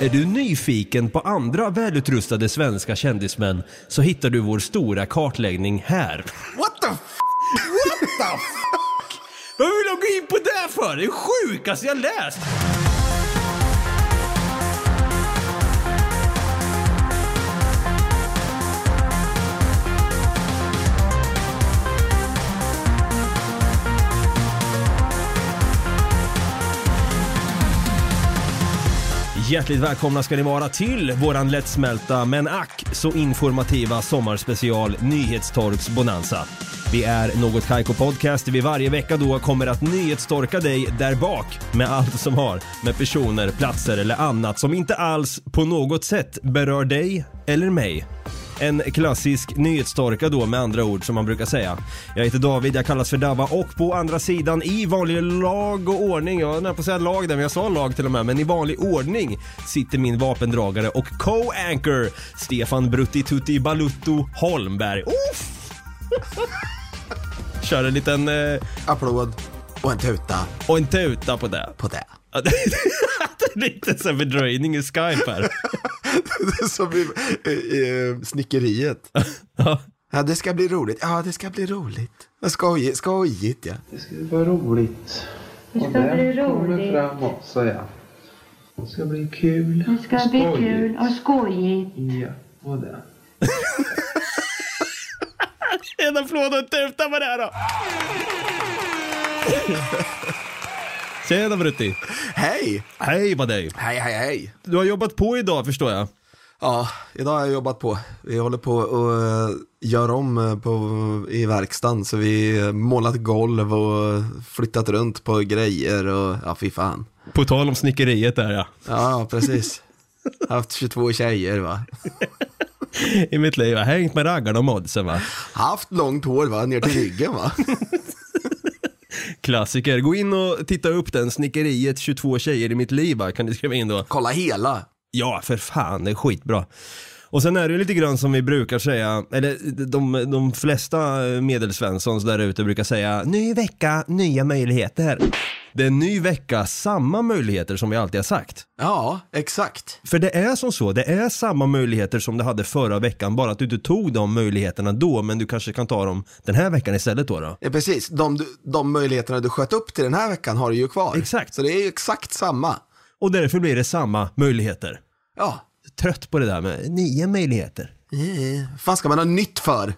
Är du nyfiken på andra välutrustade svenska kändismän så hittar du vår stora kartläggning här. What the f- What the fuck? Vad vill du gå in på det för? Det är sjukaste jag läst! Hjärtligt välkomna ska ni vara till våran lättsmälta men ack så informativa sommarspecial Nyhetstorks Bonanza. Vi är Något Kaiko Podcast där vi varje vecka då kommer att nyhetstorka dig där bak med allt som har med personer, platser eller annat som inte alls på något sätt berör dig eller mig. En klassisk nyhetstorka då med andra ord som man brukar säga. Jag heter David, jag kallas för Dava och på andra sidan i vanlig lag och ordning, jag är på att säga lag där men jag sa lag till och med, men i vanlig ordning sitter min vapendragare och co-anchor Stefan Brutti Tutti Balutto Holmberg. Uff! Kör en liten eh, Applåd och en tuta och en tuta på det. på det. Det är lite så här fördröjning i Skype här. Som i, i, i snickeriet. Ja. Ja, det ska bli roligt. Ja, det ska bli roligt. Vad Skojigt, skojigt ja. Det ska vara roligt. Det ska Och den bli kommer roligt. framåt, sa jag. Det ska bli kul. Det ska bli skojigt. kul och skojigt. Ja, och det. En applåd och en tuta på det här då. Tjena Brutti. Hej! Hej på dig. Hej, hej, hej. Du har jobbat på idag förstår jag. Ja, idag har jag jobbat på. Vi håller på och eh, gör om eh, på, i verkstaden. Så vi har målat golv och flyttat runt på grejer och ja, fy fan. På tal om snickeriet där ja. Ja, precis. Haft 22 tjejer va. I mitt liv. Jag har hängt med raggarna och modsen va. Haft långt hår va, ner till ryggen va. Klassiker. Gå in och titta upp den. Snickeriet 22 tjejer i mitt liv va. Kan du skriva in då. Kolla hela. Ja, för fan. Det är skitbra. Och sen är det lite grann som vi brukar säga, eller de, de flesta medelsvenssons där ute brukar säga, ny vecka, nya möjligheter. Det är en ny vecka, samma möjligheter som vi alltid har sagt. Ja, exakt. För det är som så, det är samma möjligheter som du hade förra veckan, bara att du inte tog de möjligheterna då, men du kanske kan ta dem den här veckan istället då. då. Ja, precis. De, de möjligheterna du sköt upp till den här veckan har du ju kvar. Exakt. Så det är ju exakt samma. Och därför blir det samma möjligheter. Ja. Trött på det där med nya möjligheter. Vad fan ska man ha nytt för?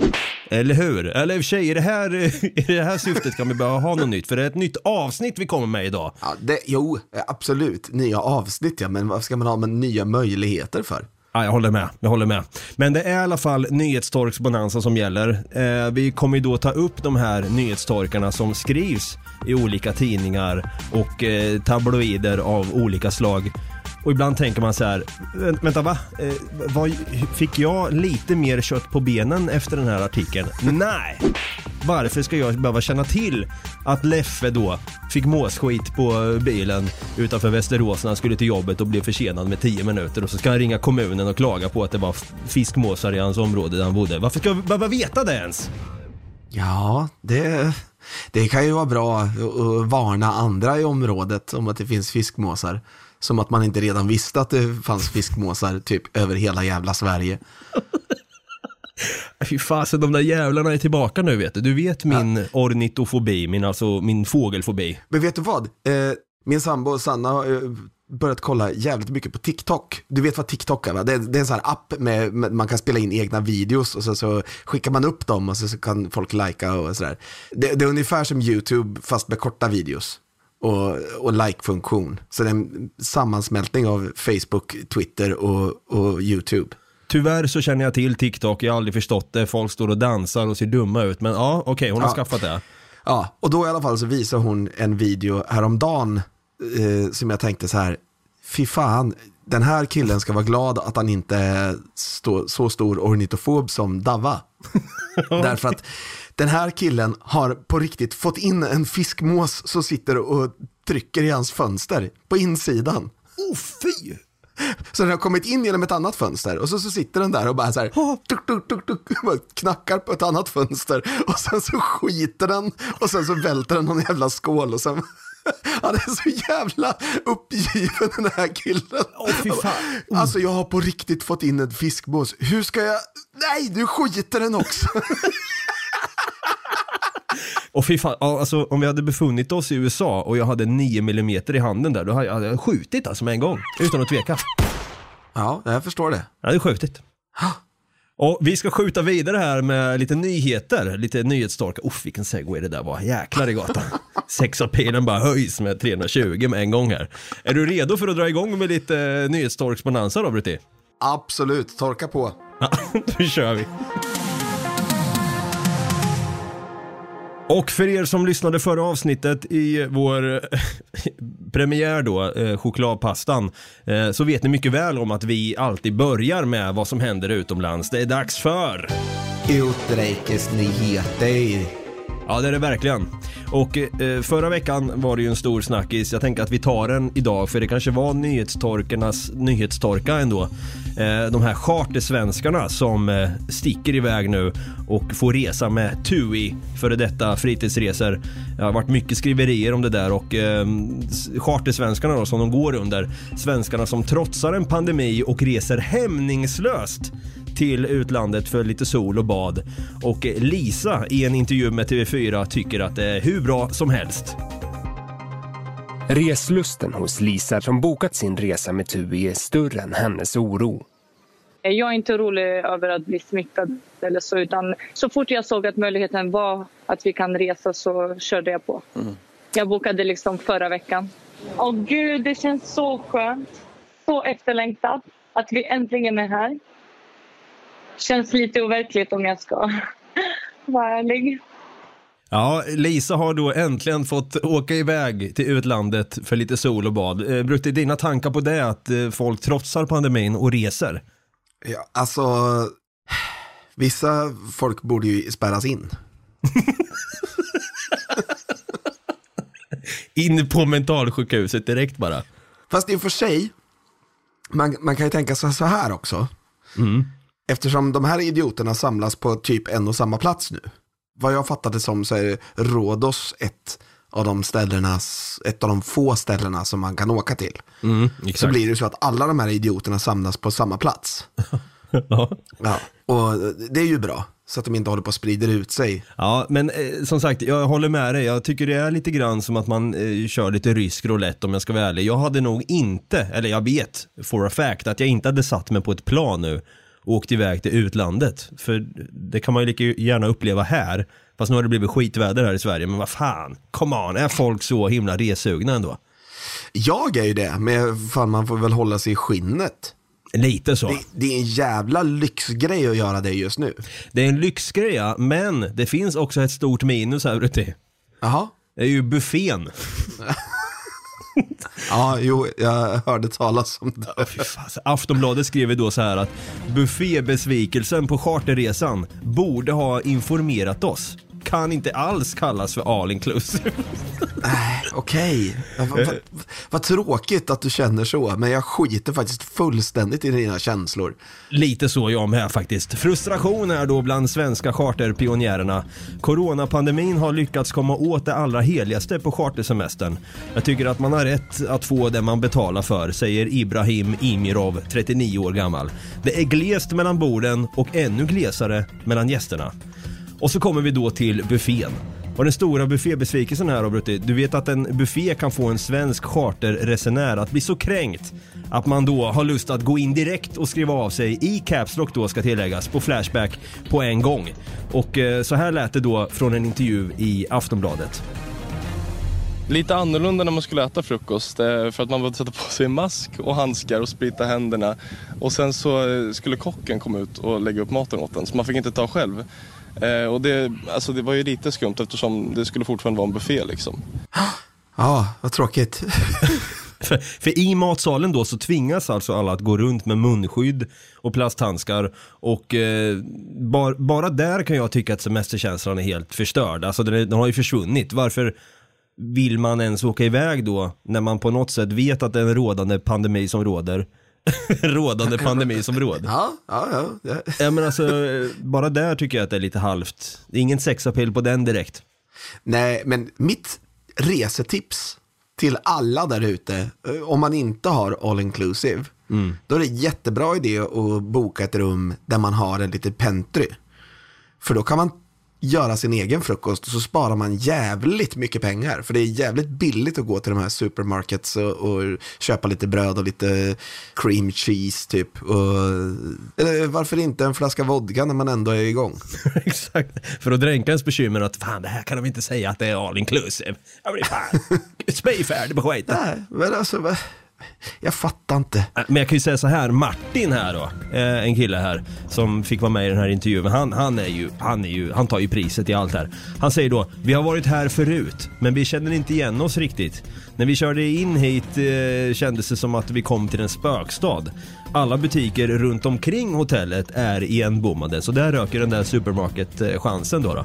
Eller hur? Eller i och för sig, i det här, i det här syftet kan vi behöva ha något nytt, för det är ett nytt avsnitt vi kommer med idag. Ja, det, jo, absolut. Nya avsnitt ja, men vad ska man ha med nya möjligheter för? Ja, jag håller med, jag håller med. Men det är i alla fall nyhetstorks bonanza som gäller. Eh, vi kommer ju då ta upp de här nyhetstorkarna som skrivs i olika tidningar och eh, tabloider av olika slag. Och ibland tänker man så här, vänta va? Eh, vad, fick jag lite mer kött på benen efter den här artikeln? Nej! Varför ska jag behöva känna till att Leffe då fick måsskit på bilen utanför Västerås när han skulle till jobbet och blev försenad med 10 minuter och så ska han ringa kommunen och klaga på att det var fiskmåsar i hans område där han bodde. Varför ska jag behöva veta det ens? Ja, det, det kan ju vara bra att varna andra i området om att det finns fiskmåsar. Som att man inte redan visste att det fanns fiskmåsar typ över hela jävla Sverige. Fy fasen, de där jävlarna är tillbaka nu vet du. Du vet min ornitofobi, min, alltså min fågelfobi. Men vet du vad? Eh, min sambo Sanna har börjat kolla jävligt mycket på TikTok. Du vet vad TikTok är va? Det är, det är en sån här app med, med man kan spela in egna videos och så, så skickar man upp dem och så, så kan folk likea och sådär. Det, det är ungefär som YouTube fast med korta videos och, och like-funktion. Så det är en sammansmältning av Facebook, Twitter och, och YouTube. Tyvärr så känner jag till TikTok, jag har aldrig förstått det. Folk står och dansar och ser dumma ut. Men ja, okej, hon har Ja. skaffat det. Ja, och då i alla fall så visar hon en video häromdagen eh, som jag tänkte så här, fy fan, den här killen ska vara glad att han inte är så stor ornitofob som Dava. Därför att den här killen har på riktigt fått in en fiskmås som sitter och trycker i hans fönster på insidan. Oh fy! Så den har kommit in genom ett annat fönster och så, så sitter den där och bara så här, tuk, tuk, tuk, tuk, knackar på ett annat fönster och sen så skiter den och sen så välter den någon jävla skål och sen, Han är så jävla uppgiven den här killen. Fy fan. Alltså jag har på riktigt fått in en fiskmås. Hur ska jag... Nej, du skiter den också. Och fy fan, alltså om vi hade befunnit oss i USA och jag hade 9 mm i handen där, då hade jag- skjutit alltså med en gång. Utan att tveka. ja, jag förstår det. Jag hade skjutit. Och vi ska skjuta vidare här med lite nyheter, lite nyhetstorka. Uff vilken segway det där var, jäklar i gatan. Sexapilen bara höjs med 320 med en gång här. Är du redo för att dra igång med lite eh, nyhetstorksbonanza då Brutti? Absolut, torka på. Ja, då kör vi. Och för er som lyssnade förra avsnittet i vår eh, premiär då, eh, chokladpastan, eh, så vet ni mycket väl om att vi alltid börjar med vad som händer utomlands. Det är dags för... Utrikesnyheter. Ja, det är det verkligen. Och eh, förra veckan var det ju en stor snackis. Jag tänker att vi tar den idag för det kanske var nyhetstorkarnas nyhetstorka ändå. Eh, de här chartersvenskarna som eh, sticker iväg nu och får resa med TUI, före detta fritidsresor. Det har varit mycket skriverier om det där och eh, chartersvenskarna då som de går under. Svenskarna som trotsar en pandemi och reser hämningslöst till utlandet för lite sol och bad. Och Lisa i en intervju med TV4 tycker att det är hur bra som helst. Reslusten hos Lisa som bokat sin resa med TUI är större än hennes oro. Jag är inte orolig över att bli smittad eller så utan så fort jag såg att möjligheten var att vi kan resa så körde jag på. Jag bokade liksom förra veckan. Åh gud, det känns så skönt. Så efterlängtat att vi äntligen är här. Känns lite overkligt om jag ska vara ärlig. Ja, Lisa har då äntligen fått åka iväg till utlandet för lite sol och bad. Eh, Brutti, dina tankar på det att eh, folk trotsar pandemin och reser? Ja, alltså, vissa folk borde ju spärras in. In på mentalsjukhuset direkt bara. Fast i och för sig, man, man kan ju tänka sig så här också. Eftersom de här idioterna samlas på typ en och samma plats nu. Vad jag fattade som så är Rhodos ett av de ställena, ett av de få ställena som man kan åka till. Mm, Så blir det så att alla de här idioterna samlas på samma plats. ja. Ja, och det är ju bra. Så att de inte håller på och sprider ut sig. Ja, men eh, som sagt, jag håller med dig. Jag tycker det är lite grann som att man eh, kör lite rysk roulette om jag ska vara ärlig. Jag hade nog inte, eller jag vet for a fact, att jag inte hade satt mig på ett plan nu och åkt iväg till utlandet. För det kan man ju lika gärna uppleva här. Fast nu har det blivit skitväder här i Sverige, men vad fan, come on, är folk så himla resugna ändå? Jag är ju det, men fan man får väl hålla sig i skinnet. Lite så. Det, det är en jävla lyxgrej att göra det just nu. Det är en lyxgrej, ja, men det finns också ett stort minus här ute. Jaha. Det är ju buffén. Ja, jo, jag hörde talas om det. Oh, fan, Aftonbladet skriver då så här att buffébesvikelsen på charterresan borde ha informerat oss. Kan inte alls kallas för all inclusive. Okej, vad, vad, vad tråkigt att du känner så, men jag skiter faktiskt fullständigt i dina känslor. Lite så jag med faktiskt. Frustration är då bland svenska charterpionjärerna. Coronapandemin har lyckats komma åt det allra heligaste på chartersemestern. Jag tycker att man har rätt att få det man betalar för, säger Ibrahim Imirov, 39 år gammal. Det är glest mellan borden och ännu glesare mellan gästerna. Och så kommer vi då till buffén. Och den stora buffébesvikelsen här då Brutti, du vet att en buffé kan få en svensk charterresenär att bli så kränkt att man då har lust att gå in direkt och skriva av sig i Caps Lock då ska tilläggas på Flashback på en gång. Och eh, så här lät det då från en intervju i Aftonbladet. Lite annorlunda när man skulle äta frukost eh, för att man behövde sätta på sig mask och handskar och sprita händerna. Och sen så eh, skulle kocken komma ut och lägga upp maten åt en så man fick inte ta själv. Eh, Och det, alltså det var ju lite skumt eftersom det skulle fortfarande vara en buffé liksom. Ja, vad tråkigt. För, för i matsalen då så tvingas alltså alla att gå runt med munskydd och plasthandskar och eh, bar, bara där kan jag tycka att semesterkänslan är helt förstörd. Alltså den, är, den har ju försvunnit. Varför vill man ens åka iväg då när man på något sätt vet att det är en rådande pandemi som råder? rådande pandemi som råder. Ja, ja, ja. ja. Men alltså, bara där tycker jag att det är lite halvt. Det är ingen sexapell på den direkt. Nej, men mitt resetips till alla där ute. Eh, Om man inte har all inclusive, då är det jättebra idé att boka ett rum där man har en liten pentry. För då kan man göra sin egen frukost så sparar man jävligt mycket pengar. För det är jävligt billigt att gå till de här supermarkets och, och köpa lite bröd och lite cream cheese typ. Och, eller varför inte en flaska vodka när man ändå är igång? Exakt. För att dränka ens bekymmer att fan det här kan de inte säga att det är all inclusive. Jag blir fan spejfärdig på skiten. Nej, men alltså, jag fattar inte. Äh, men jag kan ju säga så här, Martin här då, eh, en kille här som fick vara med i den här intervjun. Han, han, är ju, han, är ju, han tar ju priset i allt här. Han säger då, vi har varit här förut, men vi känner inte igen oss riktigt. När vi körde in hit eh, kändes det som att vi kom till en spökstad. Alla butiker runt omkring hotellet är igenbommade, så där röker den där supermarket-chansen eh, då. då.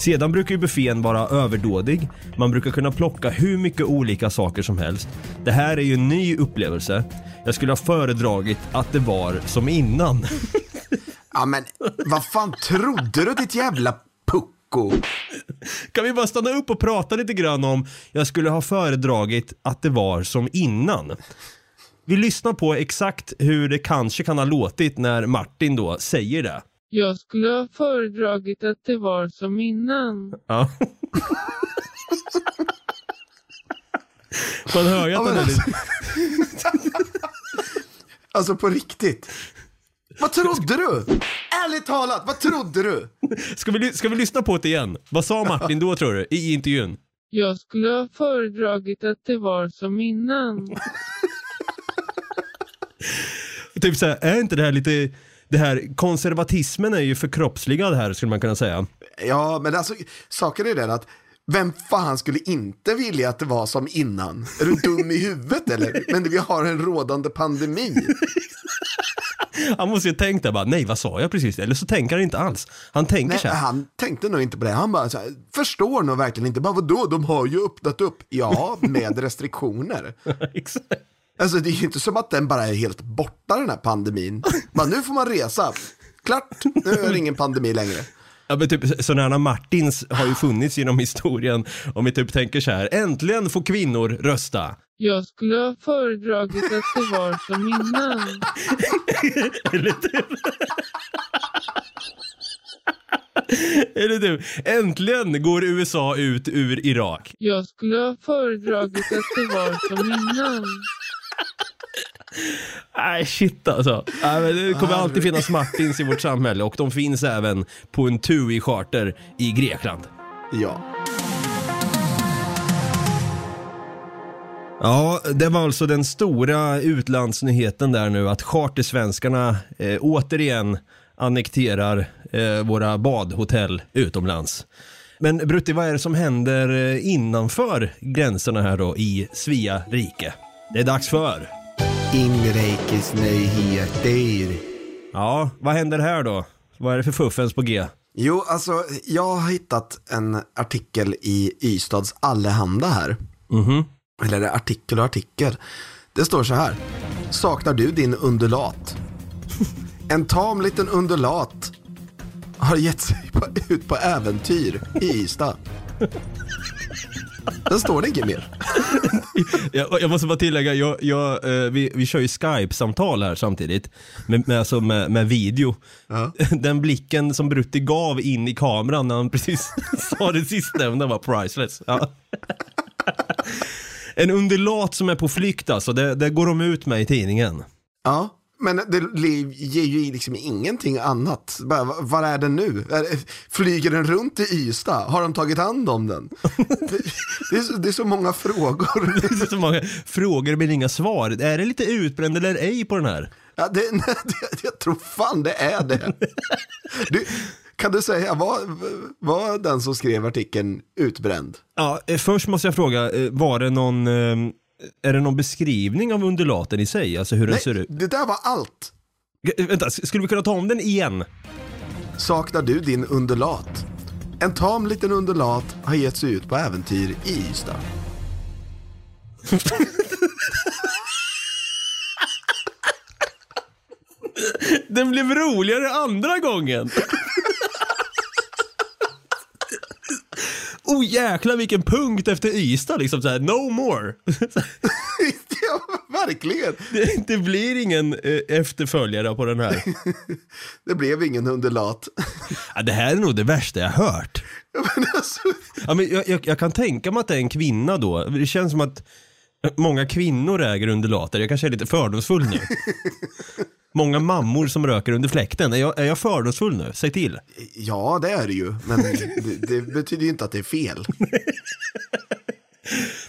Sedan brukar ju buffén vara överdådig. Man brukar kunna plocka hur mycket olika saker som helst. Det här är ju en ny upplevelse. Jag skulle ha föredragit att det var som innan. Ja men vad fan trodde du ditt jävla pucko? Kan vi bara stanna upp och prata lite grann om jag skulle ha föredragit att det var som innan. Vi lyssnar på exakt hur det kanske kan ha låtit när Martin då säger det. Jag skulle ha föredragit att det var som innan. Ja. Man hör ju att Ja, är lite... Alltså på riktigt. Vad trodde du? Ärligt talat, vad trodde du? Ska vi, ska vi lyssna på det igen? Vad sa Martin då tror du, i intervjun? Jag skulle ha föredragit att det var som innan. Typ såhär, är inte det här lite... Det här konservatismen är ju förkroppsligad här skulle man kunna säga. Ja, men alltså saken är den att vem fan skulle inte vilja att det var som innan? Är du dum i huvudet eller? Men vi har en rådande pandemi. Han måste ju tänkt där bara, nej vad sa jag precis? Eller så tänker han inte alls. Han tänker Nej, så här. han tänkte nog inte på det. Han bara så här, förstår nog verkligen inte. Bara vadå, de har ju öppnat upp. Ja, med restriktioner. Exakt. Alltså det är ju inte som att den bara är helt borta den här pandemin. Bara, nu får man resa. Klart, nu är det ingen pandemi längre. Ja men typ sådana Martins har ju funnits genom historien. Om vi typ tänker så här, äntligen får kvinnor rösta. Jag skulle ha föredragit att det var som innan. Eller typ. Eller typ, äntligen går USA ut ur Irak. Jag skulle ha föredragit att det var som innan. Nej shit alltså. Nej, men det kommer alltid finnas Martins i vårt samhälle och de finns även på en TUI-charter i Grekland. Ja. Ja, det var alltså den stora utlandsnyheten där nu att chartersvenskarna eh, återigen annekterar eh, våra badhotell utomlands. Men Brutti, vad är det som händer eh, innanför gränserna här då i Svea rike? Det är dags för... Inrikesnyheter. Ja, vad händer här då? Vad är det för fuffens på G? Jo, alltså jag har hittat en artikel i Ystads Allehanda här. Mhm. Eller är det artikel och artikel? Det står så här. Saknar du din undulat? En tam liten undulat har gett sig ut på äventyr i Ystad. Där står det inget mer. Jag, jag måste bara tillägga, jag, jag, eh, vi, vi kör ju Skype-samtal här samtidigt, med, med, alltså med, med video. Ja. Den blicken som Brutti gav in i kameran när han precis sa det sistnämnda var priceless. Ja. En undulat som är på flykt alltså, det, det går de ut med i tidningen. Ja, men det ger ju liksom ingenting annat. Bara, va- var är den nu? Flyger den runt i Ystad? Har de tagit hand om den? Det, det, är, så, det är så många frågor. Det är så många frågor men inga svar. Är det lite utbränd eller ej på den här? Ja, det, nej, det, jag tror fan det är det. Du, kan du säga, var, var den som skrev artikeln utbränd? Ja, eh, först måste jag fråga, eh, var det någon, eh, är det någon beskrivning av undulaten i sig? Alltså hur den ser Nej, ut? det där var allt. G- Vänta, s- skulle vi kunna ta om den igen? Saknar du din undulat? En tam liten undulat har gett sig ut på äventyr i Ystad. Den blev roligare andra gången. oh jäklar vilken punkt efter Ystad liksom såhär, no more. ja, verkligen. det, det blir ingen eh, efterföljare på den här. Det blev ingen undulat. Ja, det här är nog det värsta jag hört. Ja, men alltså, Ja, men jag, jag, jag kan tänka mig att det är en kvinna då. Det känns som att många kvinnor äger undulater. Jag kanske är lite fördomsfull nu. Många mammor som röker under fläkten. Är jag, är jag fördomsfull nu? Säg till. ja, det är det ju. Men det, det betyder ju inte att det är fel.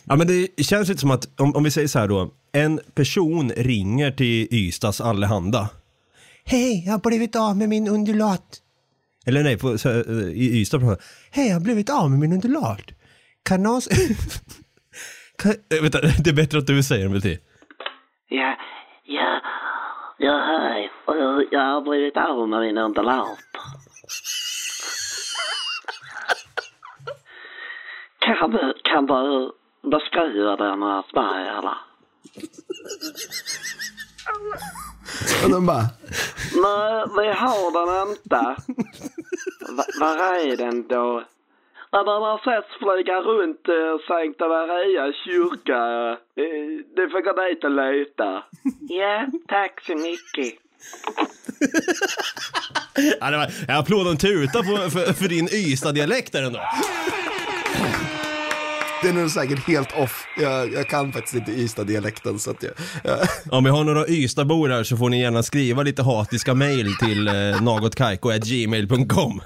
Ja, men det känns lite som att, om, om vi säger så här då. En person ringer till Ystads Allehanda. Hej, jag har blivit av med min undulat. Eller nej, på, så, här, eh, i Ystad. pratar Hej, jag har blivit av med min undulat. Kan någon... kan, äh, vänta, det är bättre att du säger det, Betty. Ja, ja, hej. Och Jag har blivit av med min undulat. Kan du, kan du beskriva den hos mig eller? Och de bara, Nej, vi har den inte. Va- Var är den då? Ja, den har setts flyga runt eh, Sankta Maria kyrka. Eh, Du får gå dit och leta. Ja, tack så mycket. Ja, det var, jag applåder en tuta på, för, för din Ystad-dialekt där ändå. Den är säkert helt off. Jag, jag kan faktiskt inte Ystad-dialekten så att jag, jag, Om vi har några Ystadbor här så får ni gärna skriva lite hatiska mail till eh, nagotkaiko.gmail.com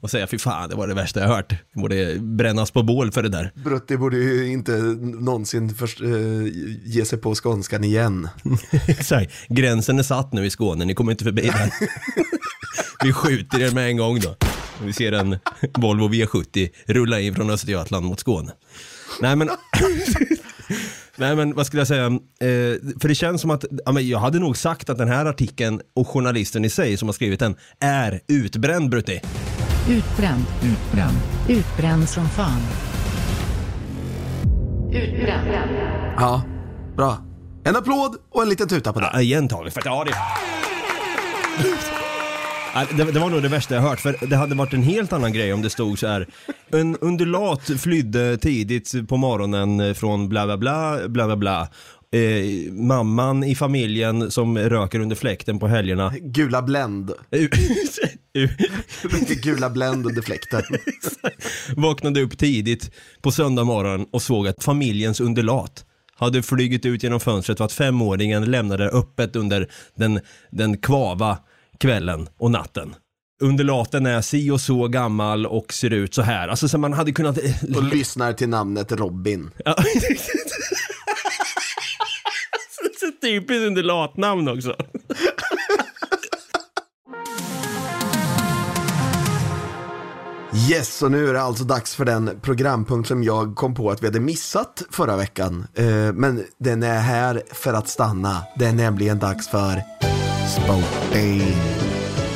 och säga fy fan det var det värsta jag hört. Det borde brännas på bål för det där. Brutti borde ju inte någonsin först, eh, ge sig på skånskan igen. Exakt, gränsen är satt nu i Skåne, ni kommer inte förbi där. Vi skjuter er med en gång då. Vi ser en Volvo V70 rulla in från Östergötland mot Skåne. Nej men, nej men vad skulle jag säga, eh, för det känns som att, ja, men jag hade nog sagt att den här artikeln och journalisten i sig som har skrivit den är utbränd Brutti. Utbränd, utbränd, utbränd som fan. Utbränd. Ja, bra. En applåd och en liten tuta på det. Ja, igen taget, för ja det... Ja, Det, det var nog det värsta jag hört, för det hade varit en helt annan grej om det stod så här. En undulat flydde tidigt på morgonen från bla bla bla, bla bla bla. Eh, mamman i familjen som röker under fläkten på helgerna. Gula Blend. Gula Blend under fläkten. Vaknade upp tidigt på söndag morgon och såg att familjens undulat hade flugit ut genom fönstret och att femåringen lämnade det öppet under den, den kvava kvällen och natten. Undulaten är si och så gammal och ser ut så här. Alltså så man hade kunnat... Och lyssnar till namnet Robin. Ja. så typiskt undulatnamn också. Yes, och nu är det alltså dags för den programpunkt som jag kom på att vi hade missat förra veckan. Eh, men den är här för att stanna. Det är nämligen dags för Sporting.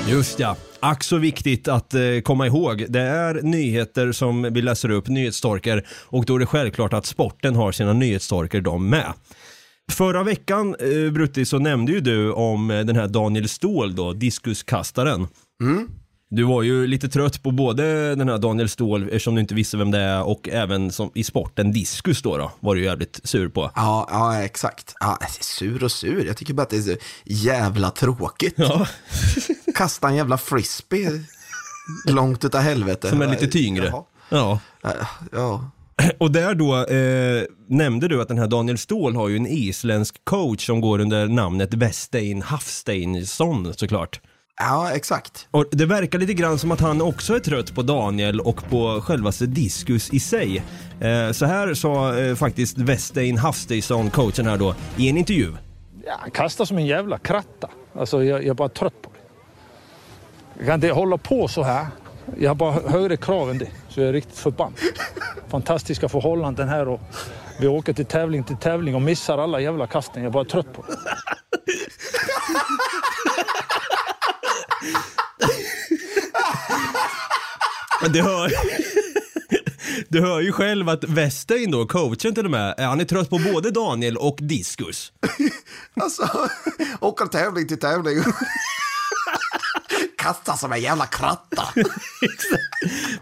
Just ja. Ack så viktigt att eh, komma ihåg. Det är nyheter som vi läser upp, nyhetsstorkar och då är det självklart att sporten har sina nyhetsstorkar de med. Förra veckan, eh, Brutti, så nämnde ju du om eh, den här Daniel Ståhl då, diskuskastaren. Du var ju lite trött på både den här Daniel Ståhl, eftersom du inte visste vem det är, och även som i sporten diskus då, då var du jävligt sur på. Ja, ja, exakt. Ja, sur och sur. Jag tycker bara att det är så jävla tråkigt. Ja, Kasta en jävla frisbee långt utav helvete. som är lite tyngre. Jaha. Ja. Ja, Och där då eh, nämnde du att den här Daniel Ståhl har ju en isländsk coach som går under namnet Westein Hafsteinsson såklart. Ja exakt. Och det verkar lite grann som att han också är trött på Daniel och på självaste diskus i sig. Eh, så här sa eh, faktiskt Westein Hafsteinsson, coachen här då, i en intervju. Ja, han kastar som en jävla kratta. Alltså, jag, jag är bara trött på det. Jag kan inte hålla på så här. Jag har bara högre krav än det. Så jag är riktigt förbannad. Fantastiska förhållanden här och vi åker till tävling till tävling och missar alla jävla kasten. Jag är bara trött på det. du hör, du hör ju själv att Westein då, coachen till och med, han är trött på både Daniel och diskus. Alltså, åker tävling till tävling. kastar som en jävla kratta.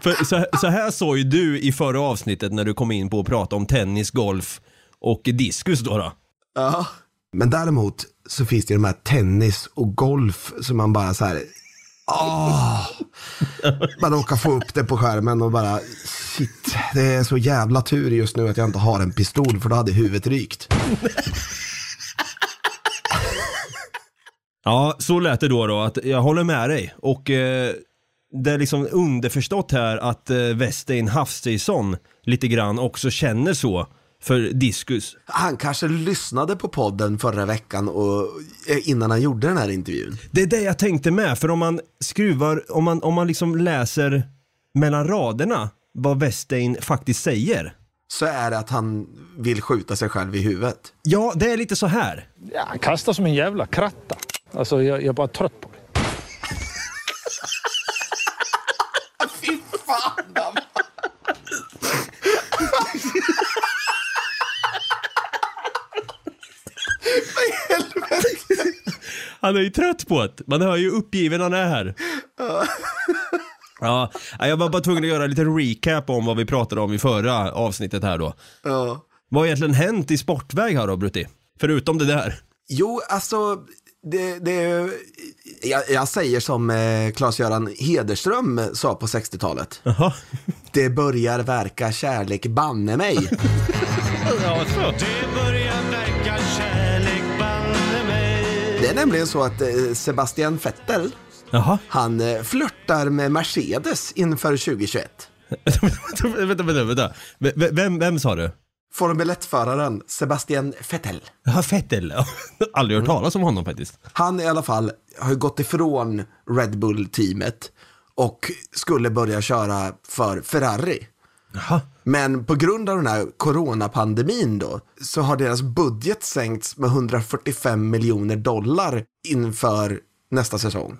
För så, så här såg ju du i förra avsnittet när du kom in på att prata om tennis, golf och diskus då. då. Ja. Men däremot så finns det ju de här tennis och golf som man bara så här. Ah. Oh. Man råkar få upp det på skärmen och bara shit, det är så jävla tur just nu att jag inte har en pistol för då hade huvudet rykt. Ja, så lät det då, då att jag håller med dig. Och eh, det är liksom underförstått här att eh, Westin Hafsteinsson lite grann också känner så för diskus. Han kanske lyssnade på podden förra veckan och, eh, innan han gjorde den här intervjun. Det är det jag tänkte med, för om man skruvar, om man, om man liksom läser mellan raderna vad Westein faktiskt säger. Så är det att han vill skjuta sig själv i huvudet. Ja, det är lite så här. Ja, han kastar som en jävla kratta. Alltså jag, jag är bara trött på Han är ju trött på det. Man hör ju uppgiven han är här. Ja, jag var bara tvungen att göra en liten recap om vad vi pratade om i förra avsnittet här då. Ja. Vad har egentligen hänt i sportväg här då, Brutti? Förutom det där. Jo, alltså, det, det, jag, jag säger som eh, Claes-Göran Hederström sa på 60-talet. Jaha. Det börjar verka kärlek banne mig. Ja, så. Det är nämligen så att eh, Sebastian Vettel, Jaha. han eh, flörtar med Mercedes inför 2021. vänta, vänta, vänta. Vem, vem sa du? Formel 1-föraren Sebastian Vettel. Ja, Vettel. Aldrig hört talas om honom faktiskt. Han i alla fall har ju gått ifrån Red Bull-teamet och skulle börja köra för Ferrari. Jaha. Men på grund av den här coronapandemin då, så har deras budget sänkts med 145 miljoner dollar inför nästa säsong.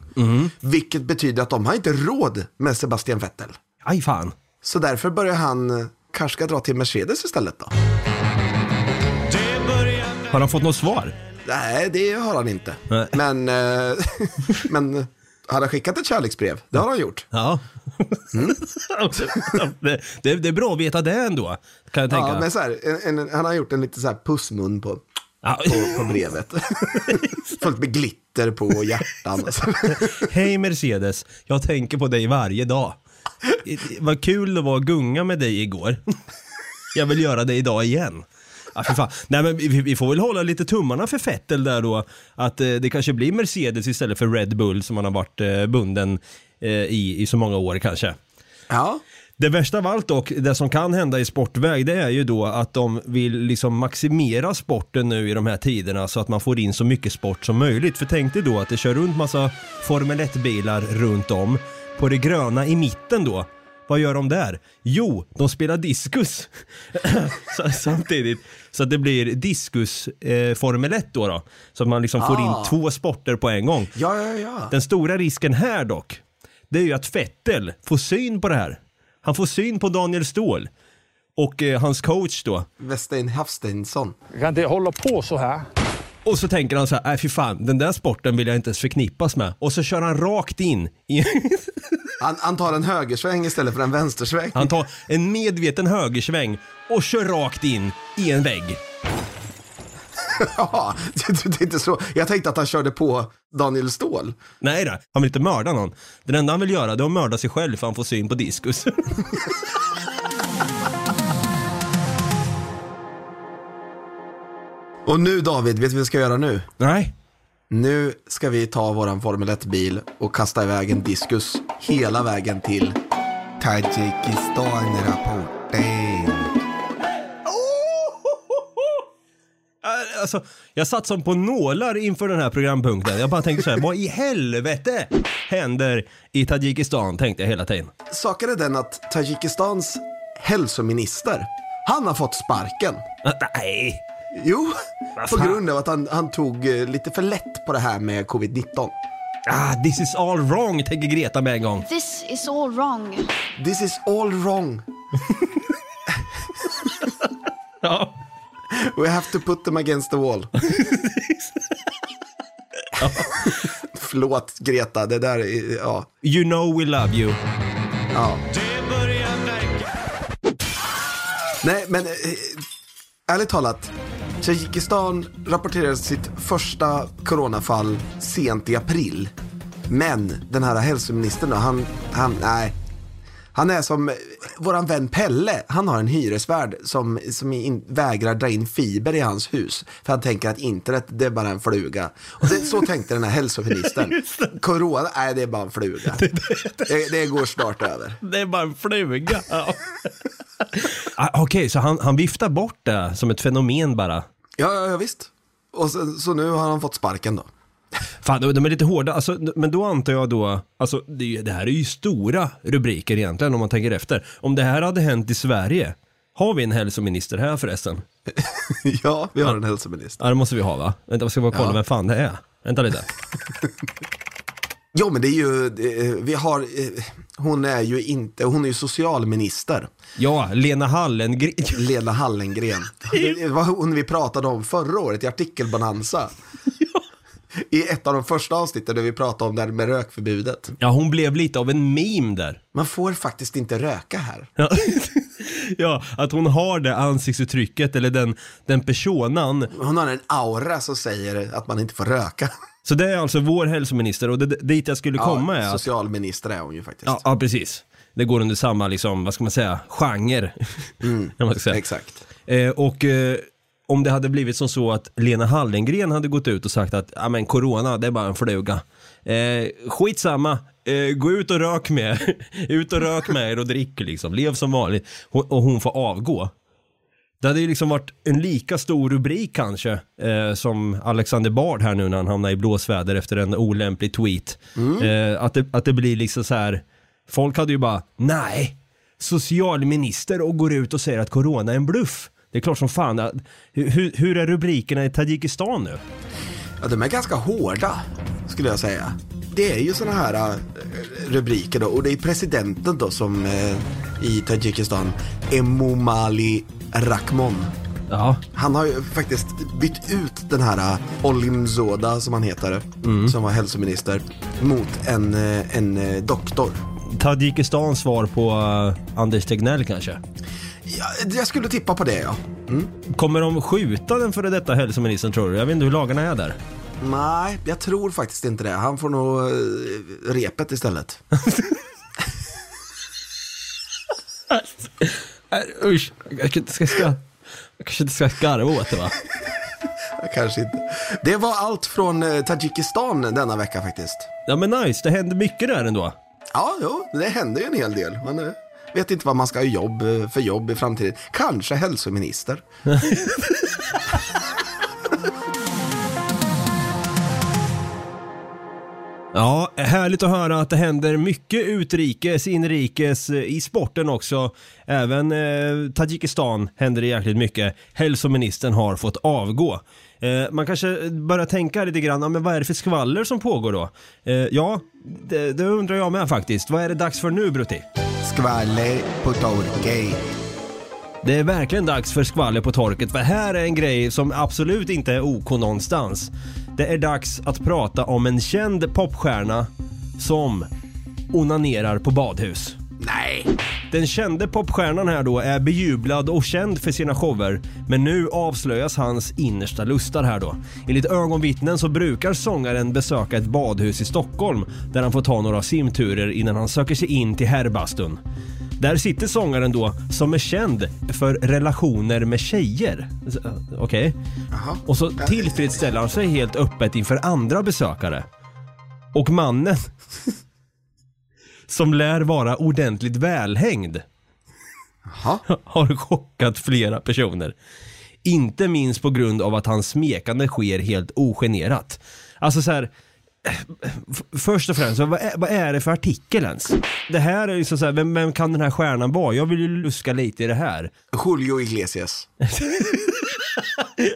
Vilket betyder att de har inte råd med Sebastian Vettel. Aj fan. Så därför börjar han eh, kanske ska dra till Mercedes istället då. Har han fått något svar? Nej, det har han inte. Nej. Men, eh, men han har skickat ett kärleksbrev. Det har han gjort. Ja. det, det, det är bra att veta det ändå, kan jag tänka. Ja, men så här, en, en, han har gjort en lite så här pussmun på, Ja. på, på brevet. Fullt med glitter på hjärtan. Hej Mercedes, jag tänker på dig varje dag. Vad kul det var att gunga med dig igår. Jag vill göra det idag igen. Ja, för fan. Nej, men vi, vi får väl hålla lite tummarna för Fettel där då. Att eh, det kanske blir Mercedes istället för Red Bull som han har varit eh, bunden eh, i, i så många år kanske. Ja, Det värsta av allt dock, det som kan hända i sportväg, det är ju då att de vill liksom maximera sporten nu i de här tiderna så att man får in så mycket sport som möjligt. För tänk dig då att det kör runt massa Formel 1-bilar runt om. På det gröna i mitten då, vad gör de där? Jo, de spelar diskus samtidigt. Så att det blir diskus eh, Formel 1 då, då. Så att man liksom får in Ah. två sporter på en gång. ja, ja. ja. Den stora risken här dock, det är ju att Vettel får syn på det här. Han får syn på Daniel Ståhl och eh, hans coach då. Westein Hafsteinsson. Jag kan inte hålla på så här. Och så tänker han så här, nej fy fan, den där sporten vill jag inte ens förknippas med. Och så kör han rakt in i, Han, han tar en högersväng istället för en vänstersväng. han tar en medveten högersväng och kör rakt in i en vägg. Ja, det, är inte så. Jag tänkte att han körde på Daniel Ståhl. Nej då, han vill inte mörda någon. Det enda han vill göra det är att mörda sig själv för han får syn på diskus. Och nu David, vet du vad vi ska göra nu? nej. Nu ska vi ta våran Formel 1-bil och kasta iväg en diskus hela vägen till Tadzjikistan-rapporten. Alltså, jag satt som på nålar inför den här programpunkten. Jag bara tänkte så här, vad i helvete händer i Tadzjikistan? Tänkte jag hela tiden. Saken är den att Tadzjikistans hälsominister, han har fått sparken. Nej. Jo, på grund av att han, han tog eh, lite för lätt på det här med covid-19. Ah, this is all wrong, tänker Greta med en gång. This is all wrong. This is all wrong. Ja. We have to put them against the wall. Förlåt Greta, det där är, ja. You know we love you. ja. Nej, men eh, ärligt talat. Tadzjikistan rapporterade sitt första coronafall sent i april. Men den här hälsoministern då, han, han, nej. Han är som eh, våran vän Pelle, han har en hyresvärd som, som in, vägrar dra in fiber i hans hus. För han tänker att internet, det är bara en fluga. Och det, så tänkte den här hälsoministern. Corona, nej det är bara en fluga. Det, det går snart över. Det är bara en fluga. Ja. Ah, Okej, så han, han viftar bort det som ett fenomen bara. Ja, ja, visst. Och så, så nu har han fått sparken då. Fan, de är lite hårda. Alltså, men då antar jag då, alltså det, det här är ju stora rubriker egentligen om man tänker efter. Om det här hade hänt i Sverige, har vi en hälsominister här förresten? ja, vi har en hälsominister. Ja, det måste vi ha va? Vänta, jag ska bara kolla Ja. vem fan det är. Vänta lite. Jo, men det är ju, eh, vi har, eh, hon är ju inte, hon är ju socialminister. Ja, Lena Hallengren. Lena Hallengren. Det var hon vi pratade om förra året i artikelbonanza. I ett av de första avsnitten där vi pratade om det här med rökförbudet. Ja, hon blev lite av en meme där. Man får faktiskt inte röka här. Ja. ja, att hon har det ansiktsuttrycket eller den, den personan. Hon har en aura som säger att man inte får röka. Så det är alltså vår hälsominister och det, dit jag skulle komma är att... socialminister är hon ju faktiskt. Ja, ja, precis. Det går under samma, liksom, vad ska man säga, genre. Vad man säga. Exakt. Eh, och eh, om det hade blivit som så att Lena Hallengren hade gått ut och sagt att ja men corona, det är bara en fluga. Eh, skitsamma, eh, gå ut och rök med Ut och rök med er och drick liksom, lev som vanligt. Hon, och hon får avgå. Det hade ju liksom varit en lika stor rubrik kanske eh, som Alexander Bard här nu när han hamnar i blåsväder efter en olämplig tweet. Eh, att, det, att det blir liksom så här, folk hade ju bara, nej, socialminister och går ut och säger att corona är en bluff. Det är klart som fan, att- hur, hur- hur är rubrikerna i Tadzjikistan nu? Ja, de är ganska hårda, skulle jag säga. Det är ju sådana här äh, rubriker då, och det är presidenten då som äh, i Tadzjikistan, Emomali Rahmon. Ja. Han har ju faktiskt bytt ut den här äh, Olimzoda, som han heter, som var hälsominister, mot en, en doktor. Tadzjikistans svar på Anders Tegnell kanske? Ja, jag skulle tippa på det, ja. Mm. Kommer de skjuta den före detta hälsoministern tror du? Jag vet inte hur lagarna är där. Nej, jag tror faktiskt inte det. Han får nog äh, repet istället. Usch, jag kanske inte ska, ska, jag kanske inte ska garva åt det va? Kanske inte. Det var allt från äh, Tadzjikistan denna vecka faktiskt. Ja men nice, det händer mycket där ändå. Ja, jo, det händer ju en hel del. Man eh, vet inte vad man ska ha jobb, eh, för jobb i framtiden. Kanske hälsominister. Ja, härligt att höra att det händer mycket utrikes, inrikes, eh, i sporten också. Även eh, Tadzjikistan händer det jäkligt mycket. Hälsoministern har fått avgå. Eh, man kanske börjar tänka lite grann, ja, men vad är det för skvaller som pågår då? Eh, ja, det, det undrar jag med faktiskt. Vad är det dags för nu Brutti? Skvaller på torkej. Det är verkligen dags för skvaller på torket för här är en grej som absolut inte är OK någonstans. Det är dags att prata om en känd popstjärna som onanerar på badhus. Nej. Den kände popstjärnan här då är bejublad och känd för sina shower men nu avslöjas hans innersta lustar här då. Enligt ögonvittnen så brukar sångaren besöka ett badhus i Stockholm där han får ta några simturer innan han söker sig in till herrbastun. Där sitter sångaren då som är känd för relationer med tjejer. Eh, Okej. Jaha. Och så tillfredsställer han sig helt öppet inför andra besökare. Och mannen som lär vara ordentligt välhängd Jaha. har chockat flera personer. Inte minst på grund av att hans smekande sker helt ogenerat. Alltså så här. Först och främst, vad är, vad är det för artikel ens? Det här är liksom så här, vem, vem kan den här stjärnan vara? Jag vill ju luska lite i det här. Julio Iglesias.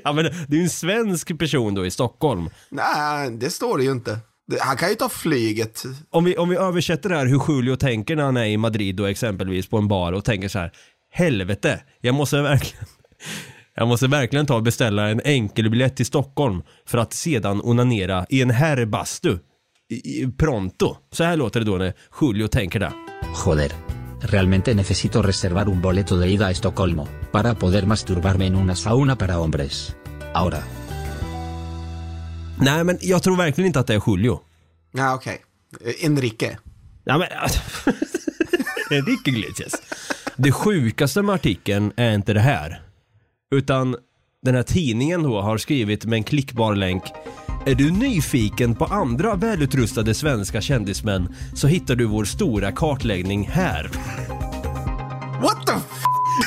Ja men det är ju en svensk person då i Stockholm. Nej, det står det ju inte. Han kan ju ta flyget. Om vi, om vi översätter det här hur Julio tänker när han är i Madrid då exempelvis på en bar och tänker så här Helvete, jag måste verkligen Jag måste verkligen ta och beställa en enkelbiljett till Stockholm för att sedan onanera i en herrbastu. i- pronto. Så här låter det då när Julio tänker det. Joder. Realmente necesito reservar un boleto de ida a Estocolmo, para poder masturbarme en una sauna para hombres. Ahora. Nej, men jag tror verkligen inte att det är Julio. Ja, okej. Eh, Enrique. Ja, men... Enrique Iglesias. Det sjukaste med artikeln är inte det här. Utan den här tidningen då har skrivit med en klickbar länk. Är du nyfiken på andra välutrustade svenska kändismän så hittar du vår stora kartläggning här. What the f-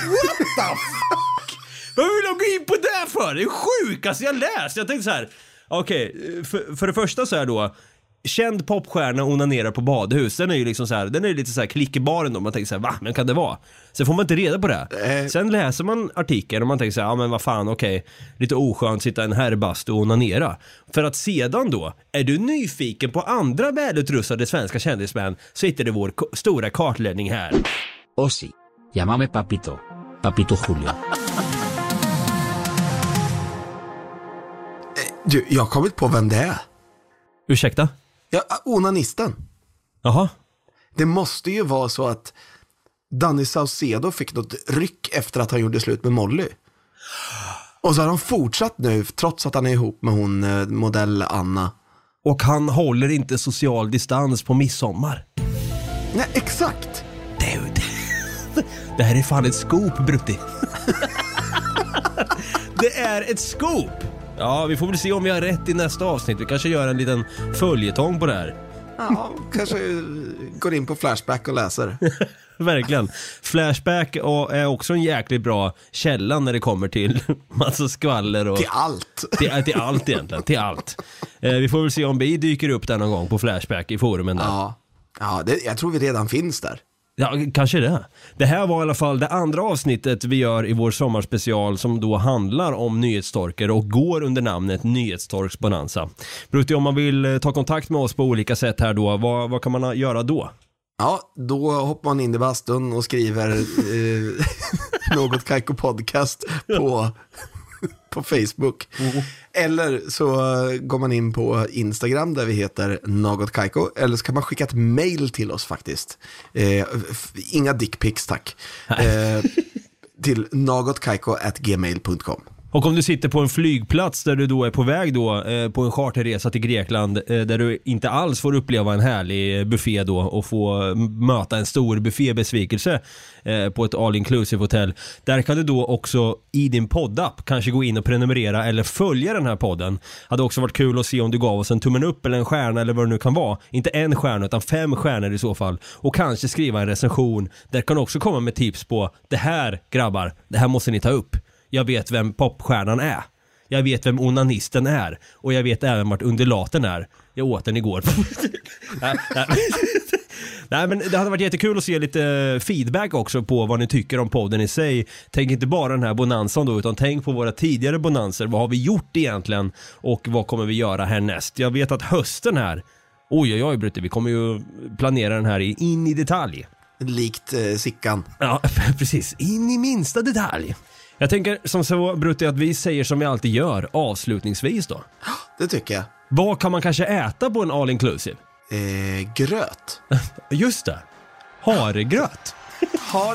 What the fuck? Vad vill de gå in på det för? Det är sjukaste jag läst. Jag tänkte så här. Okej, för, för det första så är då Känd popstjärna onanerar på badhus, den är ju liksom så här, den är lite så här klickbaren då, man tänker så här, va? Men kan det vara? Sen får man inte reda på det. Eh. Sen läser man artikeln och man tänker så här, ja men vad fan, okej, lite oskönt sitta i en herrbastu och onanera. För att sedan då, är du nyfiken på andra välutrustade svenska kändismän så hittar du vår stora kartläggning här. Oh sí. Llámame papito. Papito Julio. Du, jag har kommit på vem det är. Ursäkta? Ja, onanisten. Jaha? Det måste ju vara så att Danny Saucedo fick något ryck efter att han gjorde slut med Molly. Och så har de fortsatt nu, trots att han är ihop med hon eh, modell Anna. Och han håller inte social distans på midsommar. Nej, exakt. Det, det här är fan ett scoop, Brutti. det är ett scoop! Ja, vi får väl se om vi har rätt i nästa avsnitt. Vi kanske gör en liten följetong på det här. Ja, kanske eh, går in på Flashback och läser. Verkligen. Flashback är också en jäkligt bra källa när det kommer till massa skvaller och... Till allt. Till, till allt egentligen, till allt. Eh, vi får väl se om vi dyker upp där någon gång på Flashback i forumen där. Ja, ja det, jag tror vi redan finns där. Ja, kanske det. Det här var i alla fall det andra avsnittet vi gör i vår sommarspecial som då handlar om nyhetstorker och går under namnet Nyhetstorks Bonanza. Brutti, om man vill eh, ta kontakt med oss på olika sätt här då, vad, vad kan man eh, göra då? Ja, då hoppar man in i bastun och skriver eh, något Kaiko podcast på, på Facebook. Eller så går man in på Instagram där vi heter något Kaiko. Eller så kan man skicka ett mail till oss faktiskt. Eh, inga dickpics tack. Eh, till nagotkaiko.gmail.com. Och om du sitter på en flygplats där du då är på väg då eh, på en charterresa till Grekland eh, där du inte alls får uppleva en härlig eh, buffé då och få eh, möta en stor buffébesvikelse eh, på ett all inclusive hotell. Där kan du då också i din poddapp kanske gå in och prenumerera eller följa den här podden. Hade också varit kul att se om du gav oss en tummen upp eller en stjärna eller vad det nu kan vara. Inte en stjärna utan fem stjärnor i så fall. Och kanske skriva en recension. Där kan du också komma med tips på det här grabbar, det här måste ni ta upp. Jag vet vem popstjärnan är. Jag vet vem onanisten är. Och jag vet även vart undulaten är. Jag åt den igår. nej, nej. nej men det hade varit jättekul att se lite feedback också på vad ni tycker om podden i sig. Tänk inte bara den här bonanzan då utan tänk på våra tidigare bonanser. Vad har vi gjort egentligen? Och vad kommer vi göra härnäst? Jag vet att hösten här Oj oj oj Brutte, vi kommer ju planera den här in i detalj. Likt eh, Sickan. Ja, precis. In i minsta detalj. Jag tänker som så Brutti att vi säger som vi alltid gör avslutningsvis då. Det tycker jag. Vad kan man kanske äta på en all inclusive? Eh, gröt. Just det. Haregröt. Ha